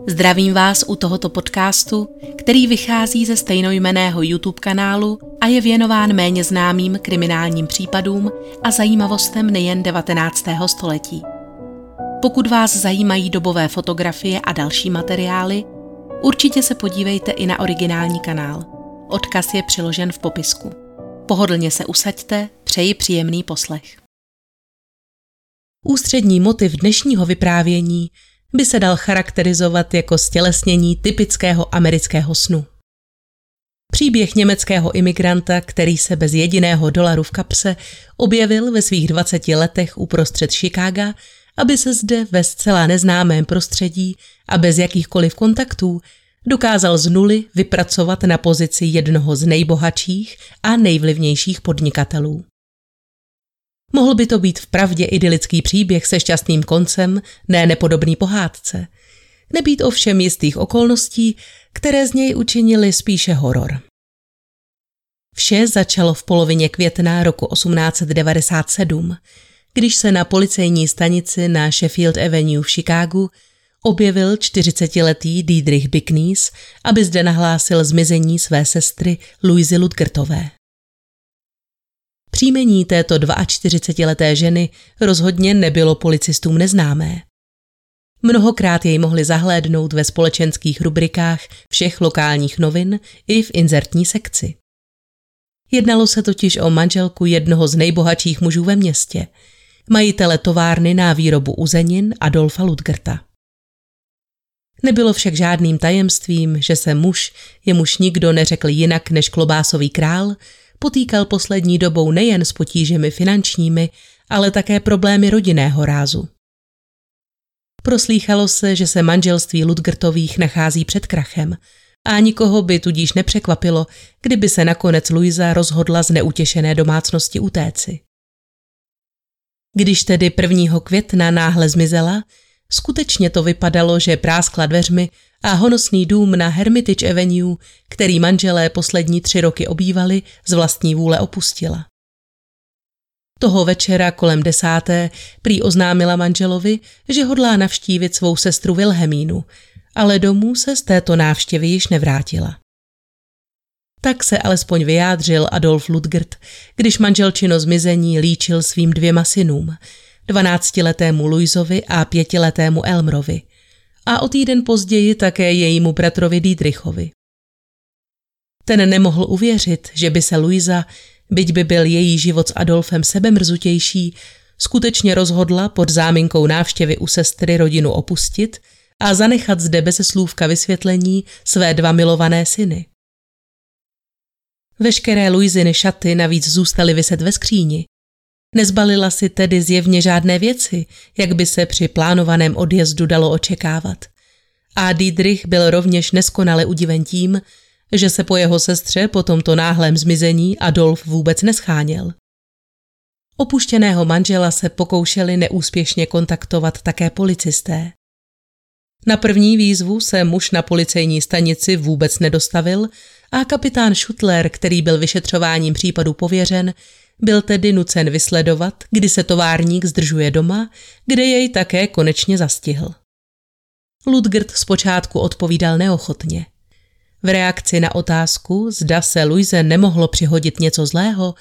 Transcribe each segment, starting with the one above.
Zdravím vás u tohoto podcastu, který vychází ze stejnojmeného YouTube kanálu a je věnován méně známým kriminálním případům a zajímavostem nejen 19. století. Pokud vás zajímají dobové fotografie a další materiály, určitě se podívejte i na originální kanál. Odkaz je přiložen v popisku. Pohodlně se usaďte, přeji příjemný poslech. Ústřední motiv dnešního vyprávění by se dal charakterizovat jako stělesnění typického amerického snu. Příběh německého imigranta, který se bez jediného dolaru v kapse objevil ve svých 20 letech uprostřed Chicaga, aby se zde ve zcela neznámém prostředí a bez jakýchkoliv kontaktů dokázal z nuly vypracovat na pozici jednoho z nejbohatších a nejvlivnějších podnikatelů. Mohl by to být v pravdě idylický příběh se šťastným koncem, ne nepodobný pohádce. Nebýt ovšem jistých okolností, které z něj učinili spíše horor. Vše začalo v polovině května roku 1897, když se na policejní stanici na Sheffield Avenue v Chicagu objevil 40-letý Diedrich Bicknies, aby zde nahlásil zmizení své sestry Louisy Ludgertové. Příjmení této 42-leté ženy rozhodně nebylo policistům neznámé. Mnohokrát jej mohli zahlédnout ve společenských rubrikách všech lokálních novin i v inzertní sekci. Jednalo se totiž o manželku jednoho z nejbohatších mužů ve městě, majitele továrny na výrobu uzenin Adolfa Ludgerta. Nebylo však žádným tajemstvím, že se muž, jemuž nikdo neřekl jinak než klobásový král, potýkal poslední dobou nejen s potížemi finančními, ale také problémy rodinného rázu. Proslýchalo se, že se manželství Ludgertových nachází před krachem a nikoho by tudíž nepřekvapilo, kdyby se nakonec Luisa rozhodla z neutěšené domácnosti utéci. Když tedy 1. května náhle zmizela, skutečně to vypadalo, že práskla dveřmi a honosný dům na Hermitage Avenue, který manželé poslední tři roky obývali, z vlastní vůle opustila. Toho večera kolem desáté prý oznámila manželovi, že hodlá navštívit svou sestru Wilhelmínu, ale domů se z této návštěvy již nevrátila. Tak se alespoň vyjádřil Adolf Ludgert, když manželčino zmizení líčil svým dvěma synům, dvanáctiletému Luizovi a pětiletému Elmrovi – a o týden později také jejímu bratrovi Diedrichovi. Ten nemohl uvěřit, že by se Luisa, byť by byl její život s Adolfem sebemrzutější, skutečně rozhodla pod záminkou návštěvy u sestry rodinu opustit a zanechat zde bez slůvka vysvětlení své dva milované syny. Veškeré Luiziny šaty navíc zůstaly vyset ve skříni Nezbalila si tedy zjevně žádné věci, jak by se při plánovaném odjezdu dalo očekávat. A Diedrich byl rovněž neskonale udiven tím, že se po jeho sestře po tomto náhlém zmizení Adolf vůbec nescháněl. Opuštěného manžela se pokoušeli neúspěšně kontaktovat také policisté. Na první výzvu se muž na policejní stanici vůbec nedostavil a kapitán Schutler, který byl vyšetřováním případu pověřen, byl tedy nucen vysledovat, kdy se továrník zdržuje doma, kde jej také konečně zastihl. Ludgert zpočátku odpovídal neochotně. V reakci na otázku, zda se Luise nemohlo přihodit něco zlého,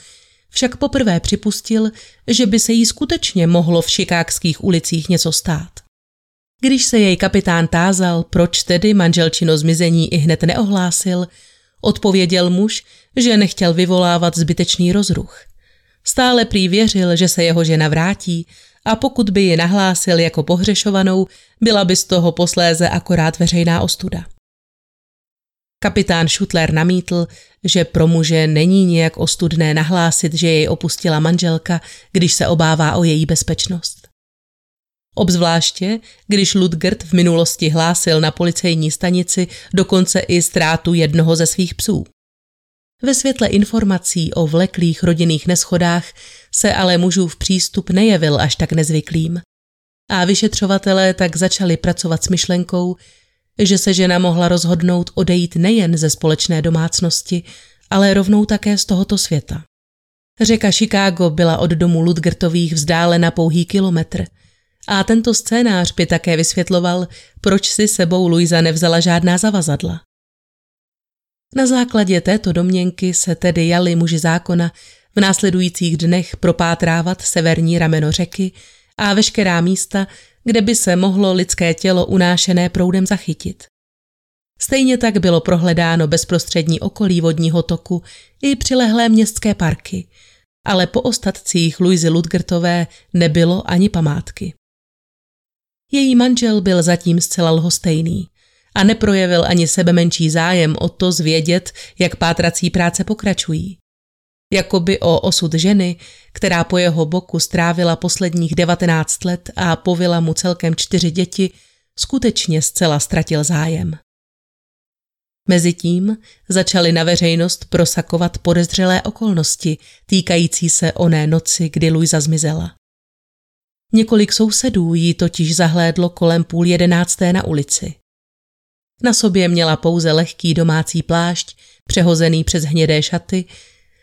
však poprvé připustil, že by se jí skutečně mohlo v šikákských ulicích něco stát. Když se jej kapitán tázal, proč tedy manželčino zmizení i hned neohlásil, odpověděl muž, že nechtěl vyvolávat zbytečný rozruch – Stále prý věřil, že se jeho žena vrátí a pokud by ji nahlásil jako pohřešovanou, byla by z toho posléze akorát veřejná ostuda. Kapitán Šutler namítl, že pro muže není nijak ostudné nahlásit, že jej opustila manželka, když se obává o její bezpečnost. Obzvláště, když Ludgert v minulosti hlásil na policejní stanici dokonce i ztrátu jednoho ze svých psů. Ve světle informací o vleklých rodinných neschodách se ale mužův přístup nejevil až tak nezvyklým. A vyšetřovatelé tak začali pracovat s myšlenkou, že se žena mohla rozhodnout odejít nejen ze společné domácnosti, ale rovnou také z tohoto světa. Řeka Chicago byla od domu Ludgertových vzdálena pouhý kilometr A tento scénář by také vysvětloval, proč si sebou Luisa nevzala žádná zavazadla. Na základě této domněnky se tedy jali muži zákona v následujících dnech propátrávat severní rameno řeky a veškerá místa, kde by se mohlo lidské tělo unášené proudem zachytit. Stejně tak bylo prohledáno bezprostřední okolí vodního toku i přilehlé městské parky, ale po ostatcích Luizy Ludgertové nebylo ani památky. Její manžel byl zatím zcela lhostejný a neprojevil ani sebe menší zájem o to zvědět, jak pátrací práce pokračují. Jakoby o osud ženy, která po jeho boku strávila posledních 19 let a povila mu celkem čtyři děti, skutečně zcela ztratil zájem. Mezitím začaly na veřejnost prosakovat podezřelé okolnosti týkající se oné noci, kdy Luisa zmizela. Několik sousedů jí totiž zahlédlo kolem půl jedenácté na ulici. Na sobě měla pouze lehký domácí plášť, přehozený přes hnědé šaty,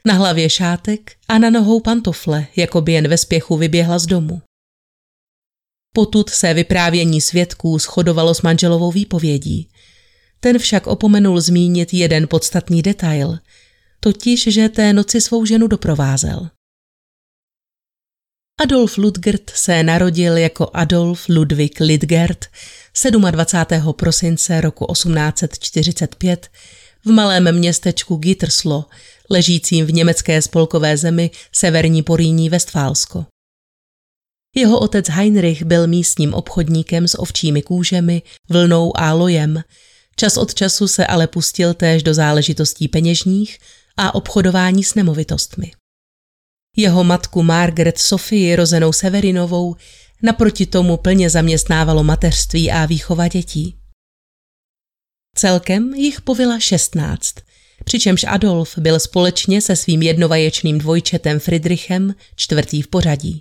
na hlavě šátek a na nohou pantofle, jako by jen ve spěchu vyběhla z domu. Potud se vyprávění svědků shodovalo s manželovou výpovědí. Ten však opomenul zmínit jeden podstatný detail, totiž, že té noci svou ženu doprovázel. Adolf Ludgert se narodil jako Adolf Ludwig Lidgert 27. prosince roku 1845 v malém městečku Gitterslo, ležícím v německé spolkové zemi Severní Poríní Vestfálsko. Jeho otec Heinrich byl místním obchodníkem s ovčími kůžemi, vlnou a lojem. Čas od času se ale pustil též do záležitostí peněžních a obchodování s nemovitostmi. Jeho matku Margaret Sofii, rozenou Severinovou, naproti tomu plně zaměstnávalo mateřství a výchova dětí. Celkem jich povila 16, přičemž Adolf byl společně se svým jednovaječným dvojčetem Friedrichem čtvrtý v pořadí.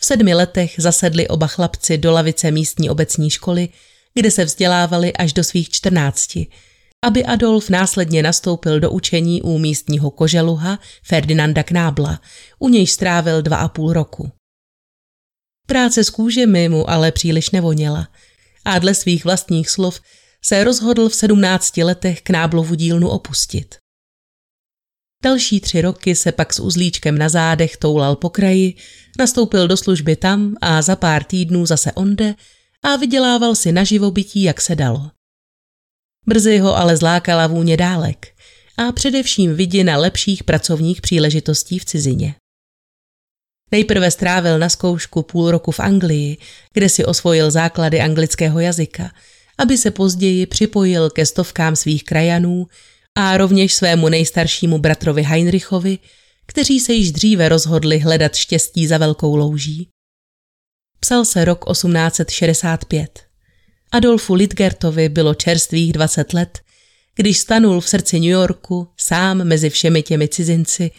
V sedmi letech zasedli oba chlapci do lavice místní obecní školy, kde se vzdělávali až do svých čtrnácti, aby Adolf následně nastoupil do učení u místního koželuha Ferdinanda Knábla, u nějž strávil dva a půl roku. Práce s kůžemi mu ale příliš nevoněla a dle svých vlastních slov se rozhodl v sedmnácti letech Knáblovu dílnu opustit. Další tři roky se pak s uzlíčkem na zádech toulal po kraji, nastoupil do služby tam a za pár týdnů zase onde a vydělával si na živobytí, jak se dalo. Brzy ho ale zlákala vůně dálek a především vidina lepších pracovních příležitostí v cizině. Nejprve strávil na zkoušku půl roku v Anglii, kde si osvojil základy anglického jazyka, aby se později připojil ke stovkám svých krajanů a rovněž svému nejstaršímu bratrovi Heinrichovi, kteří se již dříve rozhodli hledat štěstí za velkou louží. Psal se rok 1865. Adolfu Lidgertovi bylo čerstvých 20 let, když stanul v srdci New Yorku, sám mezi všemi těmi cizinci,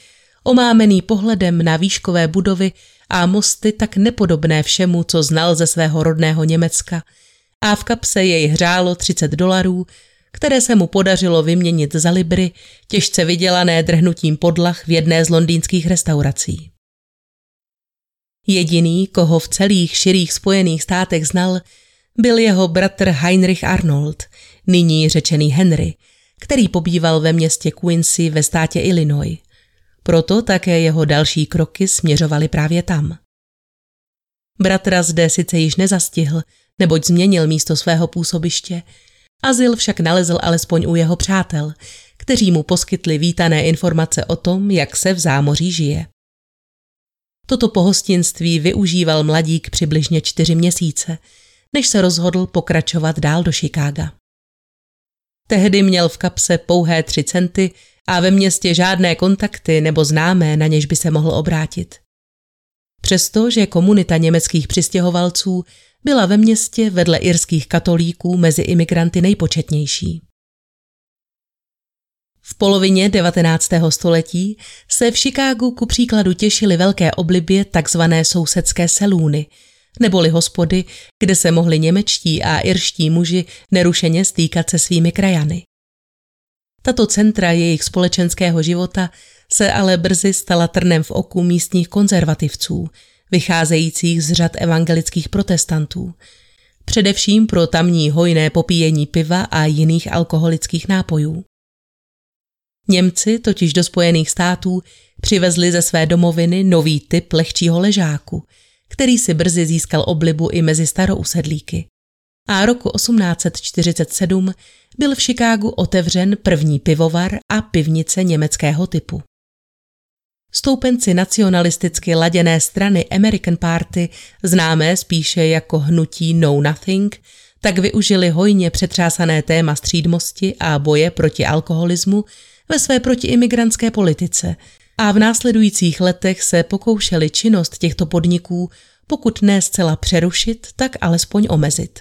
omámený pohledem na výškové budovy a mosty tak nepodobné všemu, co znal ze svého rodného Německa, a v kapse jej hřálo 30 dolarů, které se mu podařilo vyměnit za libry, těžce vydělané drhnutím podlah v jedné z londýnských restaurací. Jediný, koho v celých širých spojených státech znal, byl jeho bratr Heinrich Arnold, nyní řečený Henry, který pobýval ve městě Quincy ve státě Illinois. Proto také jeho další kroky směřovaly právě tam. Bratra zde sice již nezastihl, neboť změnil místo svého působiště, Azyl však nalezl alespoň u jeho přátel, kteří mu poskytli vítané informace o tom, jak se v zámoří žije. Toto pohostinství využíval mladík přibližně čtyři měsíce – než se rozhodl pokračovat dál do Chicaga. Tehdy měl v kapse pouhé tři centy a ve městě žádné kontakty nebo známé, na něž by se mohl obrátit. Přestože komunita německých přistěhovalců byla ve městě vedle irských katolíků mezi imigranty nejpočetnější. V polovině 19. století se v Chicagu ku příkladu těšily velké oblibě takzvané sousedské selůny – neboli hospody, kde se mohli němečtí a irští muži nerušeně stýkat se svými krajany. Tato centra jejich společenského života se ale brzy stala trnem v oku místních konzervativců, vycházejících z řad evangelických protestantů, především pro tamní hojné popíjení piva a jiných alkoholických nápojů. Němci totiž do Spojených států přivezli ze své domoviny nový typ lehčího ležáku, který si brzy získal oblibu i mezi starousedlíky. A roku 1847 byl v Chicagu otevřen první pivovar a pivnice německého typu. Stoupenci nacionalisticky laděné strany American Party, známé spíše jako hnutí No Nothing, tak využili hojně přetřásané téma střídmosti a boje proti alkoholismu ve své protiimigrantské politice a v následujících letech se pokoušeli činnost těchto podniků pokud ne zcela přerušit, tak alespoň omezit.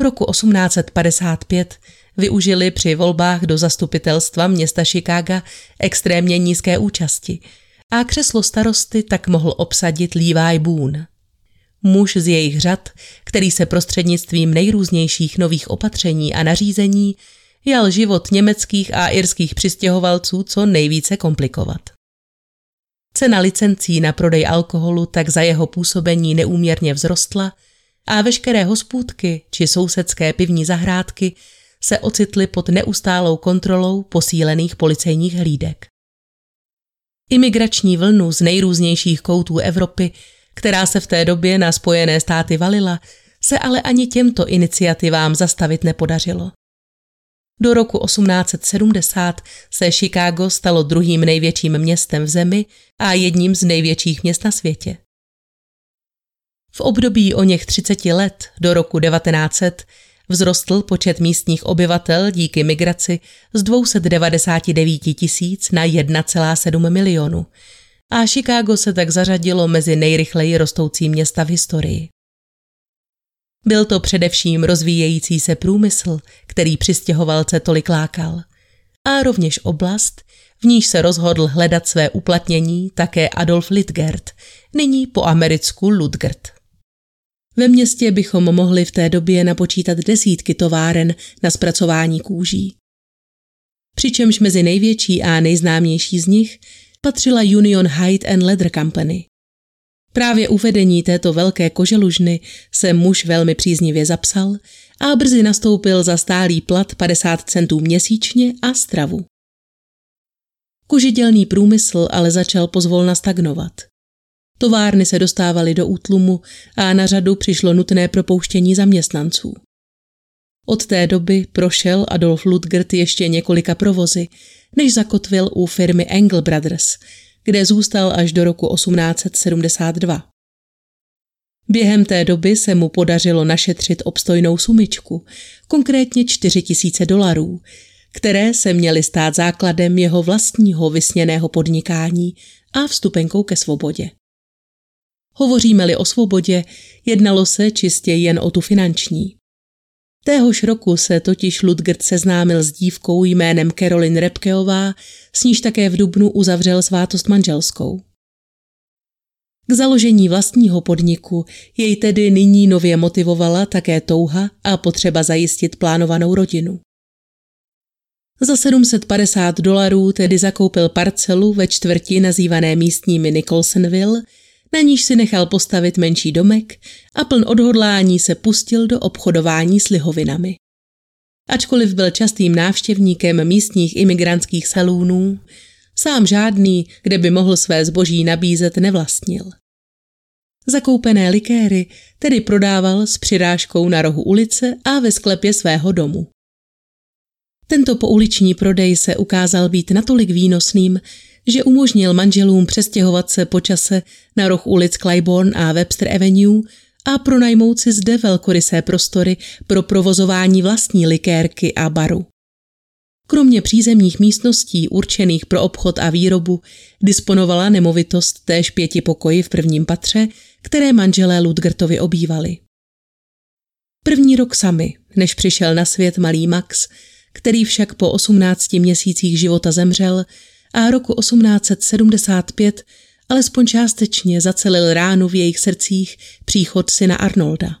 Roku 1855 využili při volbách do zastupitelstva města Chicaga extrémně nízké účasti a křeslo starosty tak mohl obsadit Levi Boone. Muž z jejich řad, který se prostřednictvím nejrůznějších nových opatření a nařízení jal život německých a irských přistěhovalců co nejvíce komplikovat. Cena licencí na prodej alkoholu tak za jeho působení neúměrně vzrostla a veškeré hospůdky či sousedské pivní zahrádky se ocitly pod neustálou kontrolou posílených policejních hlídek. Imigrační vlnu z nejrůznějších koutů Evropy, která se v té době na Spojené státy valila, se ale ani těmto iniciativám zastavit nepodařilo. Do roku 1870 se Chicago stalo druhým největším městem v zemi a jedním z největších měst na světě. V období o něch 30 let do roku 1900 vzrostl počet místních obyvatel díky migraci z 299 tisíc na 1,7 milionu a Chicago se tak zařadilo mezi nejrychleji rostoucí města v historii. Byl to především rozvíjející se průmysl, který přistěhovalce tolik lákal. A rovněž oblast, v níž se rozhodl hledat své uplatnění také Adolf Lidgert, nyní po americku Ludgert. Ve městě bychom mohli v té době napočítat desítky továren na zpracování kůží. Přičemž mezi největší a nejznámější z nich patřila Union Hide and Leather Company. Právě uvedení této velké koželužny se muž velmi příznivě zapsal a brzy nastoupil za stálý plat 50 centů měsíčně a stravu. Kožidělný průmysl ale začal pozvolna stagnovat. Továrny se dostávaly do útlumu a na řadu přišlo nutné propouštění zaměstnanců. Od té doby prošel Adolf Ludgert ještě několika provozy, než zakotvil u firmy Engel Brothers, kde zůstal až do roku 1872. Během té doby se mu podařilo našetřit obstojnou sumičku, konkrétně 4 tisíce dolarů, které se měly stát základem jeho vlastního vysněného podnikání a vstupenkou ke svobodě. Hovoříme-li o svobodě, jednalo se čistě jen o tu finanční. Téhož roku se totiž Ludgert seznámil s dívkou jménem Caroline Repkeová, s níž také v Dubnu uzavřel svátost manželskou. K založení vlastního podniku jej tedy nyní nově motivovala také touha a potřeba zajistit plánovanou rodinu. Za 750 dolarů tedy zakoupil parcelu ve čtvrti nazývané místními Nicholsonville – na níž si nechal postavit menší domek a pln odhodlání se pustil do obchodování s lihovinami. Ačkoliv byl častým návštěvníkem místních imigrantských salůnů, sám žádný, kde by mohl své zboží nabízet, nevlastnil. Zakoupené likéry tedy prodával s přirážkou na rohu ulice a ve sklepě svého domu. Tento pouliční prodej se ukázal být natolik výnosným, že umožnil manželům přestěhovat se po čase na roh ulic Claiborne a Webster Avenue a pronajmout si zde velkorysé prostory pro provozování vlastní likérky a baru. Kromě přízemních místností určených pro obchod a výrobu disponovala nemovitost též pěti pokoji v prvním patře, které manželé Ludgertovi obývali. První rok sami, než přišel na svět malý Max, který však po 18 měsících života zemřel, a roku 1875 alespoň částečně zacelil ránu v jejich srdcích příchod syna Arnolda.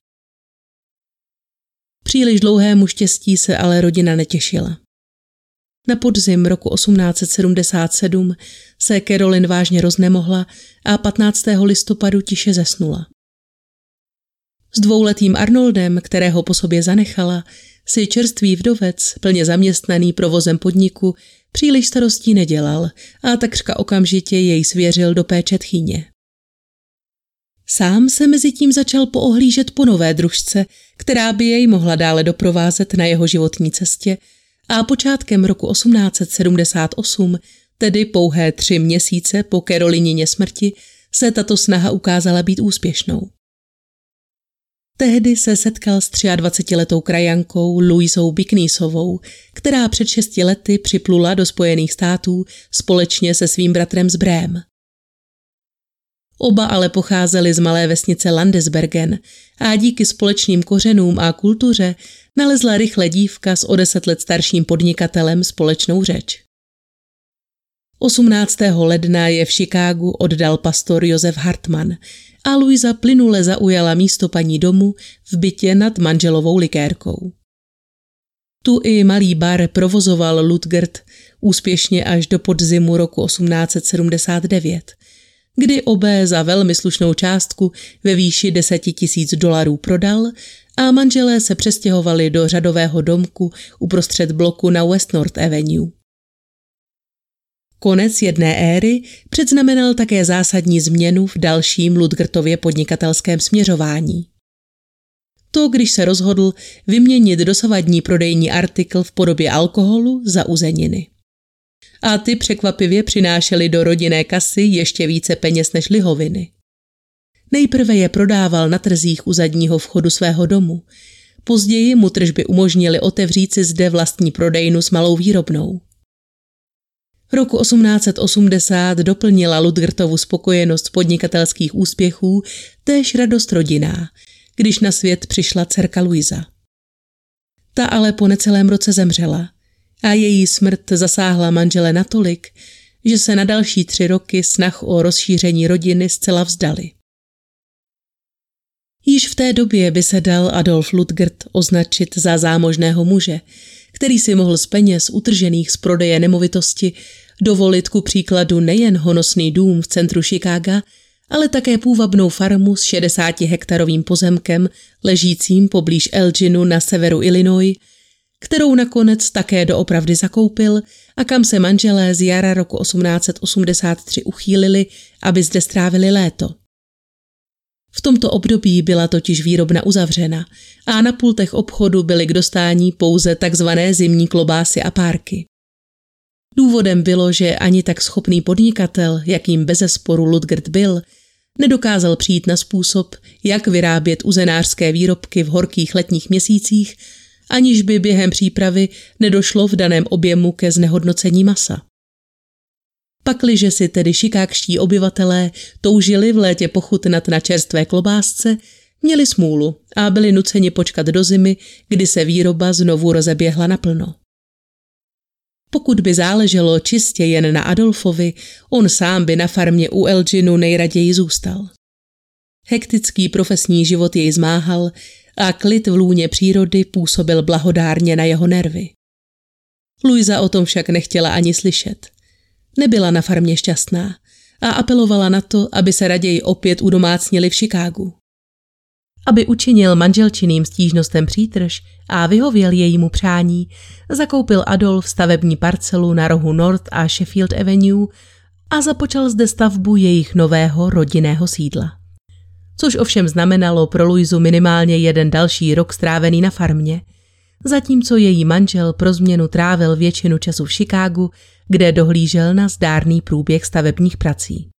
Příliš dlouhému štěstí se ale rodina netěšila. Na podzim roku 1877 se Carolyn vážně roznemohla a 15. listopadu tiše zesnula. S dvouletým Arnoldem, kterého po sobě zanechala, si čerstvý vdovec, plně zaměstnaný provozem podniku, příliš starostí nedělal a takřka okamžitě jej svěřil do péče tchýně. Sám se mezi tím začal poohlížet po nové družce, která by jej mohla dále doprovázet na jeho životní cestě a počátkem roku 1878, tedy pouhé tři měsíce po Karolinině smrti, se tato snaha ukázala být úspěšnou. Tehdy se setkal s 23-letou krajankou Louisou Biknýsovou, která před šesti lety připlula do Spojených států společně se svým bratrem z Brém. Oba ale pocházeli z malé vesnice Landesbergen a díky společným kořenům a kultuře nalezla rychle dívka s o deset let starším podnikatelem společnou řeč. 18. ledna je v Chicagu oddal pastor Josef Hartmann a Luisa plynule zaujala místo paní domu v bytě nad manželovou likérkou. Tu i malý bar provozoval Ludgert úspěšně až do podzimu roku 1879, kdy obé za velmi slušnou částku ve výši deseti tisíc dolarů prodal a manželé se přestěhovali do řadového domku uprostřed bloku na West North Avenue. Konec jedné éry předznamenal také zásadní změnu v dalším Ludgertově podnikatelském směřování. To, když se rozhodl vyměnit dosavadní prodejní artikl v podobě alkoholu za uzeniny. A ty překvapivě přinášely do rodinné kasy ještě více peněz než lihoviny. Nejprve je prodával na trzích u zadního vchodu svého domu. Později mu tržby umožnili otevřít si zde vlastní prodejnu s malou výrobnou. Roku 1880 doplnila Ludgertovu spokojenost podnikatelských úspěchů též radost rodinná, když na svět přišla dcerka Luisa. Ta ale po necelém roce zemřela a její smrt zasáhla manžele natolik, že se na další tři roky snah o rozšíření rodiny zcela vzdali. Již v té době by se dal Adolf Ludgert označit za zámožného muže, který si mohl z peněz utržených z prodeje nemovitosti dovolit ku příkladu nejen honosný dům v centru Chicaga, ale také půvabnou farmu s 60 hektarovým pozemkem ležícím poblíž Elginu na severu Illinois, kterou nakonec také doopravdy zakoupil a kam se manželé z jara roku 1883 uchýlili, aby zde strávili léto. V tomto období byla totiž výrobna uzavřena a na pultech obchodu byly k dostání pouze takzvané zimní klobásy a párky. Důvodem bylo, že ani tak schopný podnikatel, jakým bezesporu Ludgert byl, nedokázal přijít na způsob, jak vyrábět uzenářské výrobky v horkých letních měsících, aniž by během přípravy nedošlo v daném objemu ke znehodnocení masa. Pakliže si tedy šikákští obyvatelé toužili v létě pochutnat na čerstvé klobásce, měli smůlu a byli nuceni počkat do zimy, kdy se výroba znovu rozeběhla naplno. Pokud by záleželo čistě jen na Adolfovi, on sám by na farmě u Elginu nejraději zůstal. Hektický profesní život jej zmáhal a klid v lůně přírody působil blahodárně na jeho nervy. Luisa o tom však nechtěla ani slyšet. Nebyla na farmě šťastná a apelovala na to, aby se raději opět udomácnili v Chicagu. Aby učinil manželčiným stížnostem přítrž a vyhověl jejímu přání, zakoupil Adolf stavební parcelu na rohu North a Sheffield Avenue a započal zde stavbu jejich nového rodinného sídla. Což ovšem znamenalo pro Luizu minimálně jeden další rok strávený na farmě, zatímco její manžel pro změnu trávil většinu času v Chicagu, kde dohlížel na zdárný průběh stavebních prací.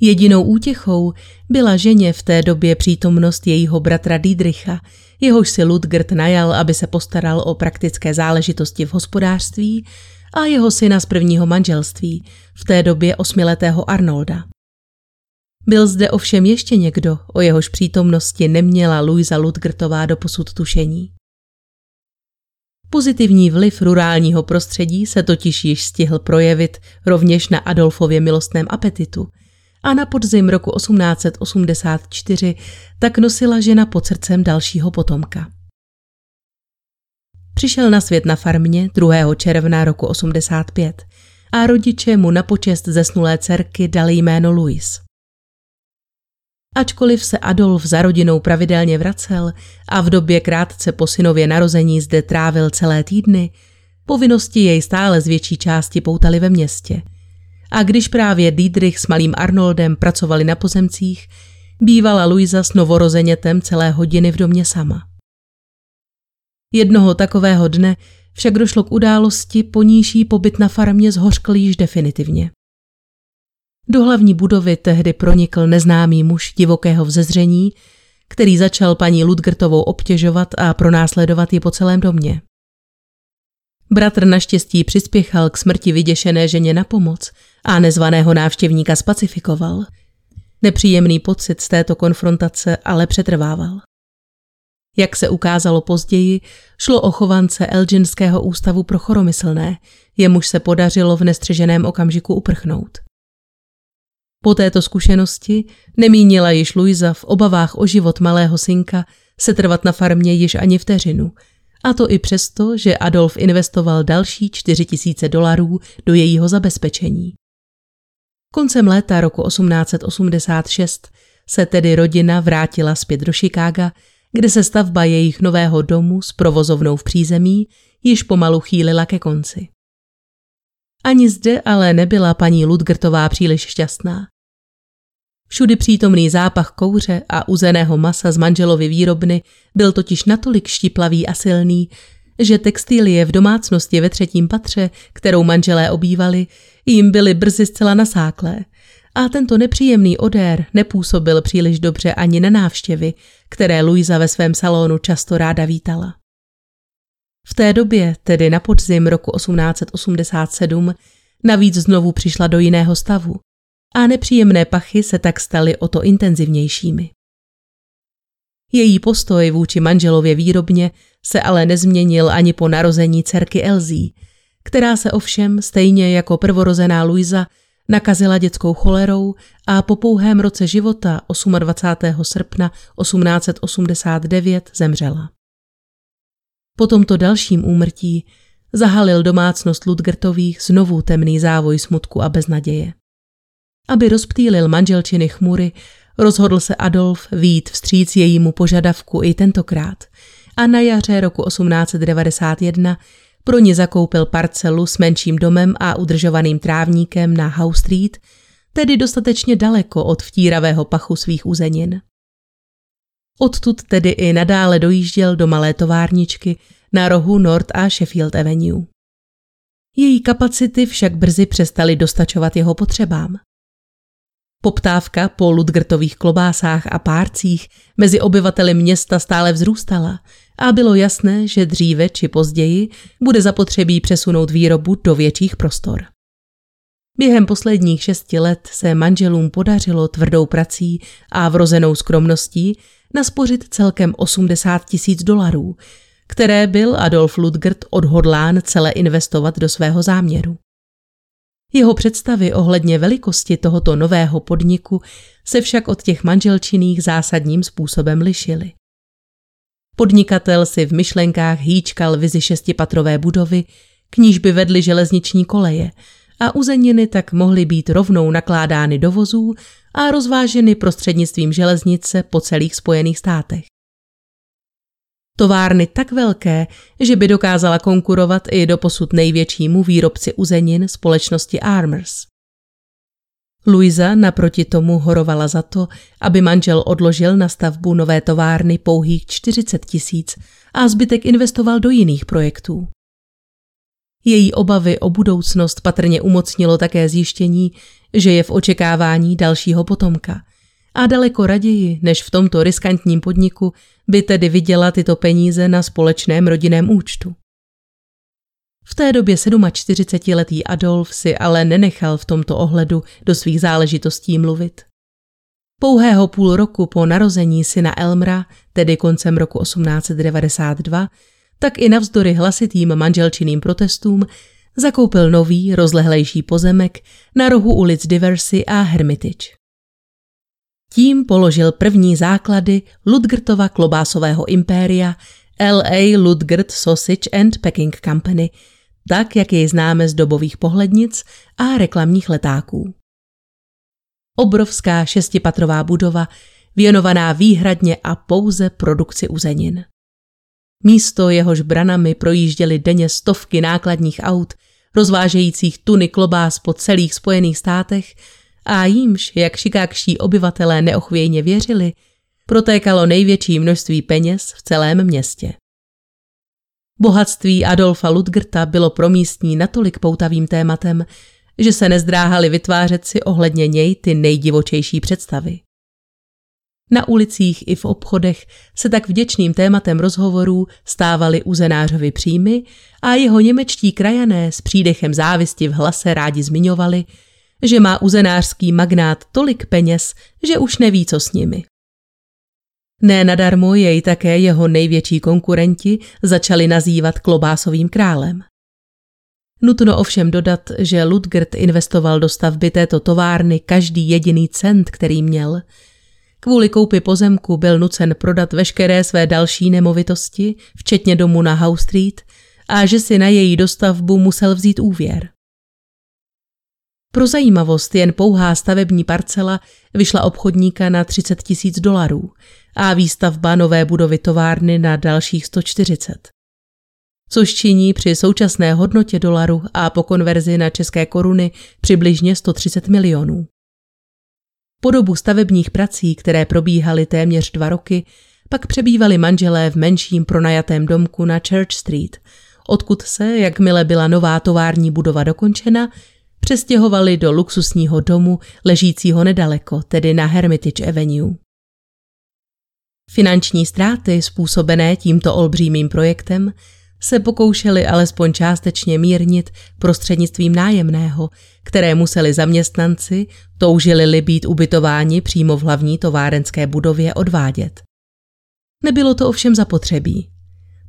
Jedinou útěchou byla ženě v té době přítomnost jejího bratra Diedricha, jehož si Ludgert najal, aby se postaral o praktické záležitosti v hospodářství, a jeho syna z prvního manželství, v té době osmiletého Arnolda. Byl zde ovšem ještě někdo, o jehož přítomnosti neměla Luisa Ludgertová do posud tušení. Pozitivní vliv rurálního prostředí se totiž již stihl projevit rovněž na Adolfově milostném apetitu – a na podzim roku 1884 tak nosila žena pod srdcem dalšího potomka. Přišel na svět na farmě 2. června roku 85 a rodiče mu na počest zesnulé dcerky dali jméno Louis. Ačkoliv se Adolf za rodinou pravidelně vracel a v době krátce po synově narození zde trávil celé týdny, povinnosti jej stále z větší části poutali ve městě. A když právě Diedrich s malým Arnoldem pracovali na pozemcích, bývala Luisa s novorozenětem celé hodiny v domě sama. Jednoho takového dne však došlo k události, po níž pobyt na farmě zhořkl již definitivně. Do hlavní budovy tehdy pronikl neznámý muž divokého vzezření, který začal paní Ludgertovou obtěžovat a pronásledovat ji po celém domě. Bratr naštěstí přispěchal k smrti vyděšené ženě na pomoc a nezvaného návštěvníka spacifikoval. Nepříjemný pocit z této konfrontace ale přetrvával. Jak se ukázalo později, šlo o chovance Elginského ústavu pro choromyslné, jemuž se podařilo v nestřeženém okamžiku uprchnout. Po této zkušenosti nemínila již Luisa v obavách o život malého synka se trvat na farmě již ani vteřinu, a to i přesto, že Adolf investoval další 4 tisíce dolarů do jejího zabezpečení. Koncem léta roku 1886 se tedy rodina vrátila zpět do Chicaga, kde se stavba jejich nového domu s provozovnou v přízemí již pomalu chýlila ke konci. Ani zde ale nebyla paní Ludgertová příliš šťastná. Všudy přítomný zápach kouře a uzeného masa z manželovy výrobny byl totiž natolik štiplavý a silný, že textilie v domácnosti ve třetím patře, kterou manželé obývali, jim byly brzy zcela nasáklé. A tento nepříjemný odér nepůsobil příliš dobře ani na návštěvy, které Luisa ve svém salonu často ráda vítala. V té době, tedy na podzim roku 1887, navíc znovu přišla do jiného stavu a nepříjemné pachy se tak staly o to intenzivnějšími. Její postoj vůči manželově výrobně se ale nezměnil ani po narození dcerky Elzí, která se ovšem, stejně jako prvorozená Luisa, nakazila dětskou cholerou a po pouhém roce života 28. srpna 1889 zemřela. Po tomto dalším úmrtí zahalil domácnost Ludgertových znovu temný závoj smutku a beznaděje. Aby rozptýlil manželčiny chmury, rozhodl se Adolf výjít vstříc jejímu požadavku i tentokrát a na jaře roku 1891 pro ní zakoupil parcelu s menším domem a udržovaným trávníkem na House Street, tedy dostatečně daleko od vtíravého pachu svých uzenin. Odtud tedy i nadále dojížděl do malé továrničky na rohu North a Sheffield Avenue. Její kapacity však brzy přestaly dostačovat jeho potřebám. Poptávka po Ludgertových klobásách a párcích mezi obyvateli města stále vzrůstala a bylo jasné, že dříve či později bude zapotřebí přesunout výrobu do větších prostor. Během posledních šesti let se manželům podařilo tvrdou prací a vrozenou skromností naspořit celkem 80 tisíc dolarů, které byl Adolf Ludgert odhodlán celé investovat do svého záměru. Jeho představy ohledně velikosti tohoto nového podniku se však od těch manželčiných zásadním způsobem lišily. Podnikatel si v myšlenkách hýčkal vizi šestipatrové budovy, k níž by vedly železniční koleje a uzeniny tak mohly být rovnou nakládány do vozů a rozváženy prostřednictvím železnice po celých Spojených státech. Továrny tak velké, že by dokázala konkurovat i do posud největšímu výrobci uzenin společnosti Armors. Luisa naproti tomu horovala za to, aby manžel odložil na stavbu nové továrny pouhých 40 tisíc a zbytek investoval do jiných projektů. Její obavy o budoucnost patrně umocnilo také zjištění, že je v očekávání dalšího potomka – a daleko raději, než v tomto riskantním podniku, by tedy viděla tyto peníze na společném rodinném účtu. V té době 47-letý Adolf si ale nenechal v tomto ohledu do svých záležitostí mluvit. Pouhého půl roku po narození syna Elmra, tedy koncem roku 1892, tak i navzdory hlasitým manželčiným protestům zakoupil nový, rozlehlejší pozemek na rohu ulic Diversy a Hermitage. Tím položil první základy Ludgertova klobásového impéria LA Ludgert Sausage and Packing Company, tak jak jej známe z dobových pohlednic a reklamních letáků. Obrovská šestipatrová budova, věnovaná výhradně a pouze produkci uzenin. Místo jehož branami projížděly denně stovky nákladních aut, rozvážejících tuny klobás po celých Spojených státech a jímž, jak šikákští obyvatelé neochvějně věřili, protékalo největší množství peněz v celém městě. Bohatství Adolfa Ludgerta bylo pro místní natolik poutavým tématem, že se nezdráhali vytvářet si ohledně něj ty nejdivočejší představy. Na ulicích i v obchodech se tak vděčným tématem rozhovorů stávaly uzenářovi příjmy a jeho němečtí krajané s přídechem závisti v hlase rádi zmiňovali, že má uzenářský magnát tolik peněz, že už neví, co s nimi. Ne nadarmo jej také jeho největší konkurenti začali nazývat klobásovým králem. Nutno ovšem dodat, že Ludgert investoval do stavby této továrny každý jediný cent, který měl. Kvůli koupi pozemku byl nucen prodat veškeré své další nemovitosti, včetně domu na House Street, a že si na její dostavbu musel vzít úvěr. Pro zajímavost jen pouhá stavební parcela vyšla obchodníka na 30 tisíc dolarů a výstavba nové budovy továrny na dalších 140 což činí při současné hodnotě dolaru a po konverzi na české koruny přibližně 130 milionů. Po dobu stavebních prací, které probíhaly téměř dva roky, pak přebývali manželé v menším pronajatém domku na Church Street, odkud se, jakmile byla nová tovární budova dokončena, přestěhovali do luxusního domu ležícího nedaleko, tedy na Hermitage Avenue. Finanční ztráty způsobené tímto olbřímým projektem se pokoušeli alespoň částečně mírnit prostřednictvím nájemného, které museli zaměstnanci, toužili-li být ubytováni přímo v hlavní továrenské budově, odvádět. Nebylo to ovšem zapotřebí.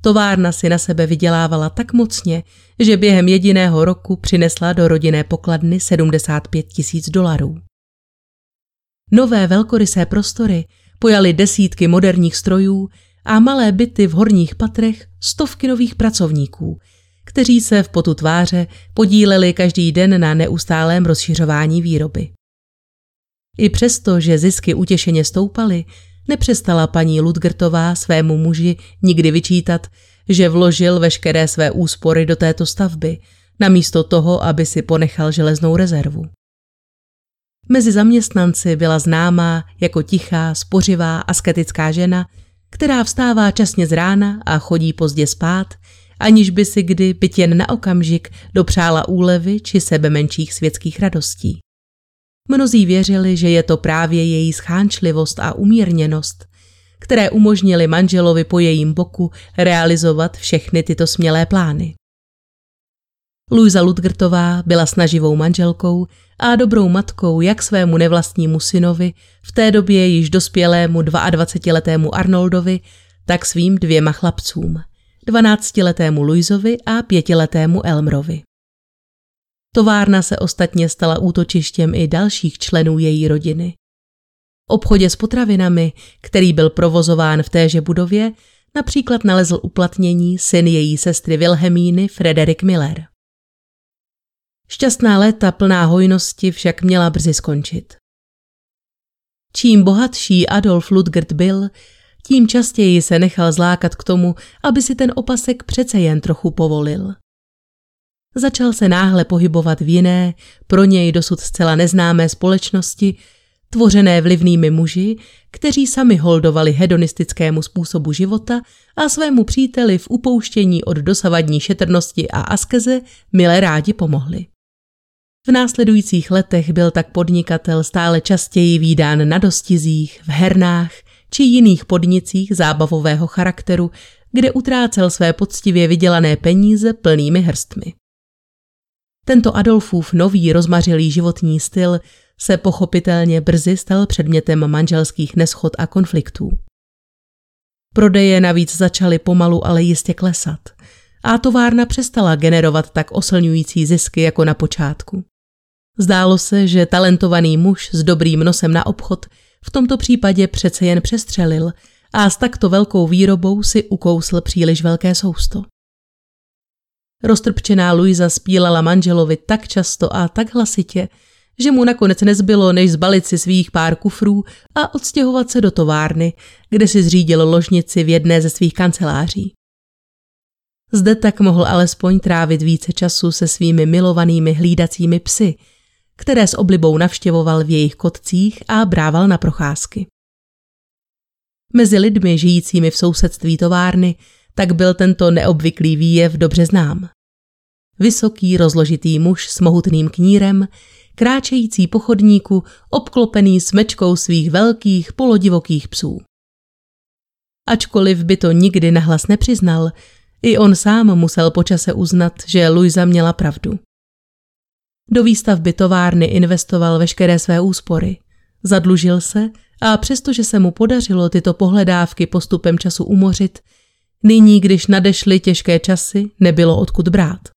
Továrna si na sebe vydělávala tak mocně, že během jediného roku přinesla do rodinné pokladny 75 tisíc dolarů. Nové velkorysé prostory pojali desítky moderních strojů a malé byty v horních patrech stovky nových pracovníků, kteří se v potu tváře podíleli každý den na neustálém rozšiřování výroby. I přesto, že zisky utěšeně stoupaly, nepřestala paní Ludgertová svému muži nikdy vyčítat, že vložil veškeré své úspory do této stavby, namísto toho, aby si ponechal železnou rezervu. Mezi zaměstnanci byla známá jako tichá, spořivá, asketická žena, která vstává časně z rána a chodí pozdě spát, aniž by si kdy byt jen na okamžik dopřála úlevy či sebe menších světských radostí. Mnozí věřili, že je to právě její schánčlivost a umírněnost, které umožnily manželovi po jejím boku realizovat všechny tyto smělé plány. Luisa Ludgertová byla snaživou manželkou a dobrou matkou jak svému nevlastnímu synovi, v té době již dospělému 22-letému Arnoldovi, tak svým dvěma chlapcům, 12-letému Luizovi a 5-letému Elmrovi. Továrna se ostatně stala útočištěm i dalších členů její rodiny. V obchodě s potravinami, který byl provozován v téže budově, například nalezl uplatnění syn její sestry Wilhelmíny Frederik Miller. Šťastná léta plná hojnosti však měla brzy skončit. Čím bohatší Adolf Ludgert byl, tím častěji se nechal zlákat k tomu, aby si ten opasek přece jen trochu povolil. Začal se náhle pohybovat v jiné, pro něj dosud zcela neznámé společnosti, tvořené vlivnými muži, kteří sami holdovali hedonistickému způsobu života a svému příteli v upouštění od dosavadní šetrnosti a askeze milé rádi pomohli. V následujících letech byl tak podnikatel stále častěji výdán na dostizích, v hernách či jiných podnicích zábavového charakteru, kde utrácel své poctivě vydělané peníze plnými hrstmi. Tento Adolfův nový rozmařilý životní styl se pochopitelně brzy stal předmětem manželských neschod a konfliktů. Prodeje navíc začaly pomalu, ale jistě klesat a továrna přestala generovat tak oslňující zisky jako na počátku. Zdálo se, že talentovaný muž s dobrým nosem na obchod v tomto případě přece jen přestřelil a s takto velkou výrobou si ukousl příliš velké sousto. Roztrpčená Luisa spílala manželovi tak často a tak hlasitě, že mu nakonec nezbylo, než zbalit si svých pár kufrů a odstěhovat se do továrny, kde si zřídil ložnici v jedné ze svých kanceláří. Zde tak mohl alespoň trávit více času se svými milovanými hlídacími psy, které s oblibou navštěvoval v jejich kotcích a brával na procházky. Mezi lidmi žijícími v sousedství továrny tak byl tento neobvyklý výjev dobře znám. Vysoký, rozložitý muž s mohutným knírem, kráčející po chodníku, obklopený smečkou svých velkých polodivokých psů. Ačkoliv by to nikdy nahlas nepřiznal, i on sám musel počase uznat, že Luisa měla pravdu. Do výstavby továrny investoval veškeré své úspory. Zadlužil se a přestože se mu podařilo tyto pohledávky postupem času umořit, nyní, když nadešly těžké časy, nebylo odkud brát.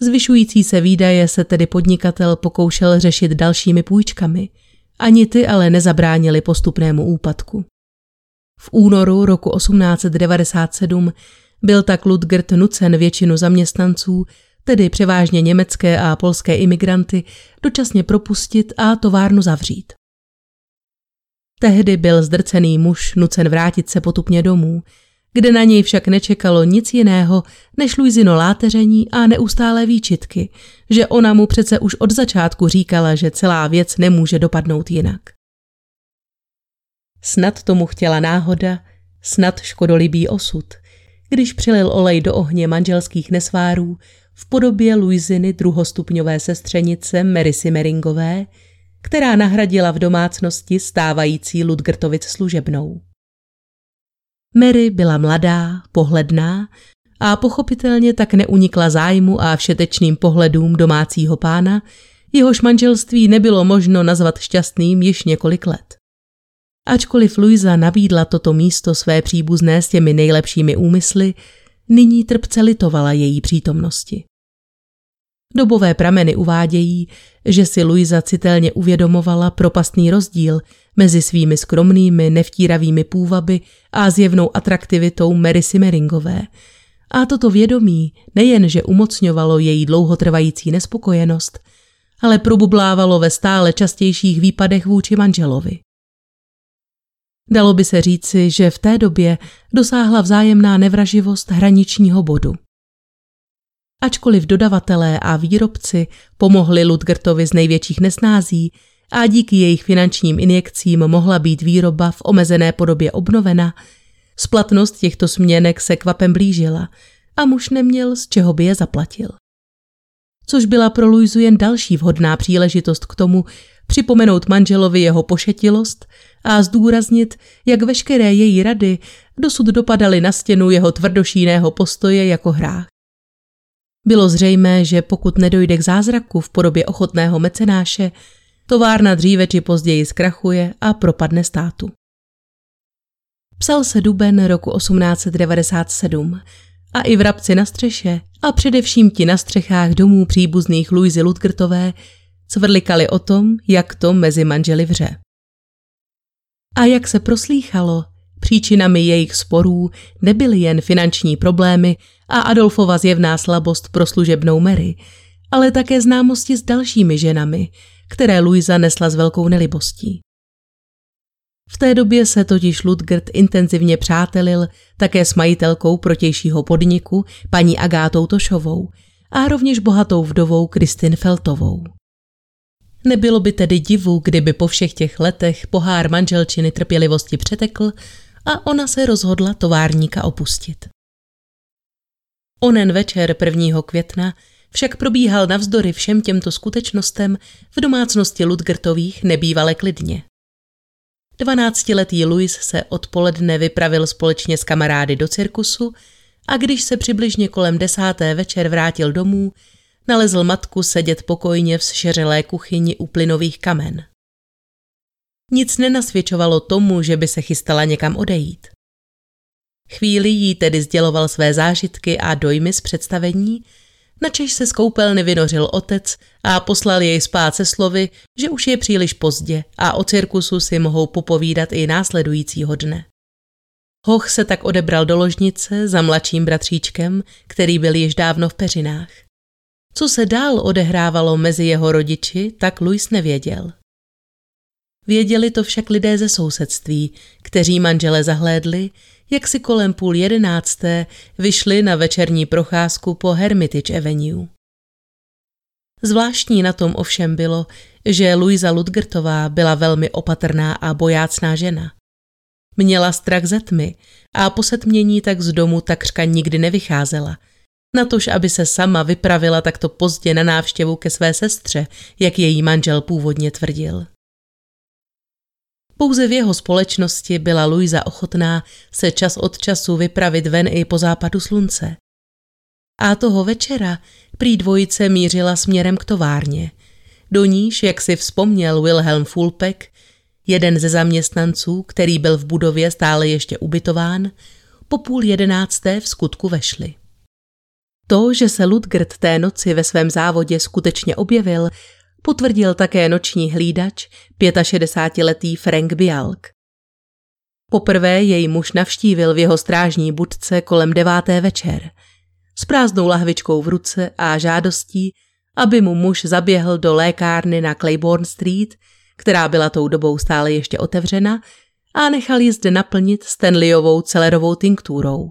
Zvyšující se výdaje se tedy podnikatel pokoušel řešit dalšími půjčkami, ani ty ale nezabránili postupnému úpadku. V únoru roku 1897 byl tak Ludgert nucen většinu zaměstnanců, tedy převážně německé a polské imigranty, dočasně propustit a továrnu zavřít. Tehdy byl zdrcený muž nucen vrátit se potupně domů, kde na něj však nečekalo nic jiného než Luizino láteření a neustálé výčitky, že ona mu přece už od začátku říkala, že celá věc nemůže dopadnout jinak. Snad tomu chtěla náhoda, snad škodolibý osud, když přilil olej do ohně manželských nesvárů v podobě Luiziny druhostupňové sestřenice Merisy Meringové, která nahradila v domácnosti stávající Ludgertovic služebnou. Mary byla mladá, pohledná a pochopitelně tak neunikla zájmu a všetečným pohledům domácího pána, jehož manželství nebylo možno nazvat šťastným již několik let. Ačkoliv Luisa nabídla toto místo své příbuzné s těmi nejlepšími úmysly, nyní trpce litovala její přítomnosti. Dobové prameny uvádějí, že si Luisa citelně uvědomovala propastný rozdíl mezi svými skromnými, nevtíravými půvaby a zjevnou atraktivitou Mary Simmeringové. A toto vědomí nejenže umocňovalo její dlouhotrvající nespokojenost, ale probublávalo ve stále častějších výpadech vůči manželovi. Dalo by se říci, že v té době dosáhla vzájemná nevraživost hraničního bodu. Ačkoliv dodavatelé a výrobci pomohli Ludgertovi z největších nesnází a díky jejich finančním injekcím mohla být výroba v omezené podobě obnovena, splatnost těchto směnek se kvapem blížila a muž neměl z čeho by je zaplatil. Což byla pro Luizu jen další vhodná příležitost k tomu připomenout manželovi jeho pošetilost a zdůraznit, jak veškeré její rady dosud dopadaly na stěnu jeho tvrdošíného postoje jako hrách. Bylo zřejmé, že pokud nedojde k zázraku v podobě ochotného mecenáše, továrna dříve či později zkrachuje a propadne státu. Psal se duben roku 1897 a i vrabci na střeše a především ti na střechách domů příbuzných Luizy Ludgertové cvrlikali o tom, jak to mezi manželi vře. A jak se proslýchalo, příčinami jejich sporů nebyly jen finanční problémy a Adolfova zjevná slabost pro služebnou Mary, ale také známosti s dalšími ženami, které Luisa nesla s velkou nelibostí. V té době se totiž Ludgert intenzivně přátelil také s majitelkou protějšího podniku, paní Agátou Tošovou, a rovněž bohatou vdovou Kristin Feltovou. Nebylo by tedy divu, kdyby po všech těch letech pohár manželčiny trpělivosti přetekl a ona se rozhodla továrníka opustit. Onen večer 1. května však probíhal navzdory všem těmto skutečnostem v domácnosti Ludgertových nebývale klidně. Dvanáctiletý Louis se odpoledne vypravil společně s kamarády do cirkusu a když se přibližně kolem desáté večer vrátil domů, nalezl matku sedět pokojně v šeřelé kuchyni u plynových kamen. Nic nenasvědčovalo tomu, že by se chystala někam odejít. Chvíli jí tedy sděloval své zážitky a dojmy z představení, načež se z koupelny vynořil otec a poslal jej spát se slovy, že už je příliš pozdě a o cirkusu si mohou popovídat i následujícího dne. Hoch se tak odebral do ložnice za mladším bratříčkem, který byl již dávno v peřinách. Co se dál odehrávalo mezi jeho rodiči, tak Louis nevěděl. Věděli to však lidé ze sousedství, kteří manžele zahlédli, jak si kolem půl jedenácté vyšli na večerní procházku po Hermitage Avenue. Zvláštní na tom ovšem bylo, že Luisa Ludgertová byla velmi opatrná a bojácná žena. Měla strach ze tmy a po setmění tak z domu takřka nikdy nevycházela. Natož, aby se sama vypravila takto pozdě na návštěvu ke své sestře, jak její manžel původně tvrdil. Pouze v jeho společnosti byla Luisa ochotná se čas od času vypravit ven i po západu slunce. A toho večera prý dvojice mířila směrem k továrně. Do níž, jak si vzpomněl Wilhelm Fulpek, jeden ze zaměstnanců, který byl v budově stále ještě ubytován, po půl jedenácté v skutku vešli. To, že se Ludgert té noci ve svém závodě skutečně objevil, potvrdil také noční hlídač, 65-letý Frank Bialk. Poprvé jej muž navštívil v jeho strážní budce kolem deváté večer. S prázdnou lahvičkou v ruce a žádostí, aby mu muž zaběhl do lékárny na Claiborne Street, která byla tou dobou stále ještě otevřena, a nechal ji zde naplnit Stanleyovou celerovou tinktůrou,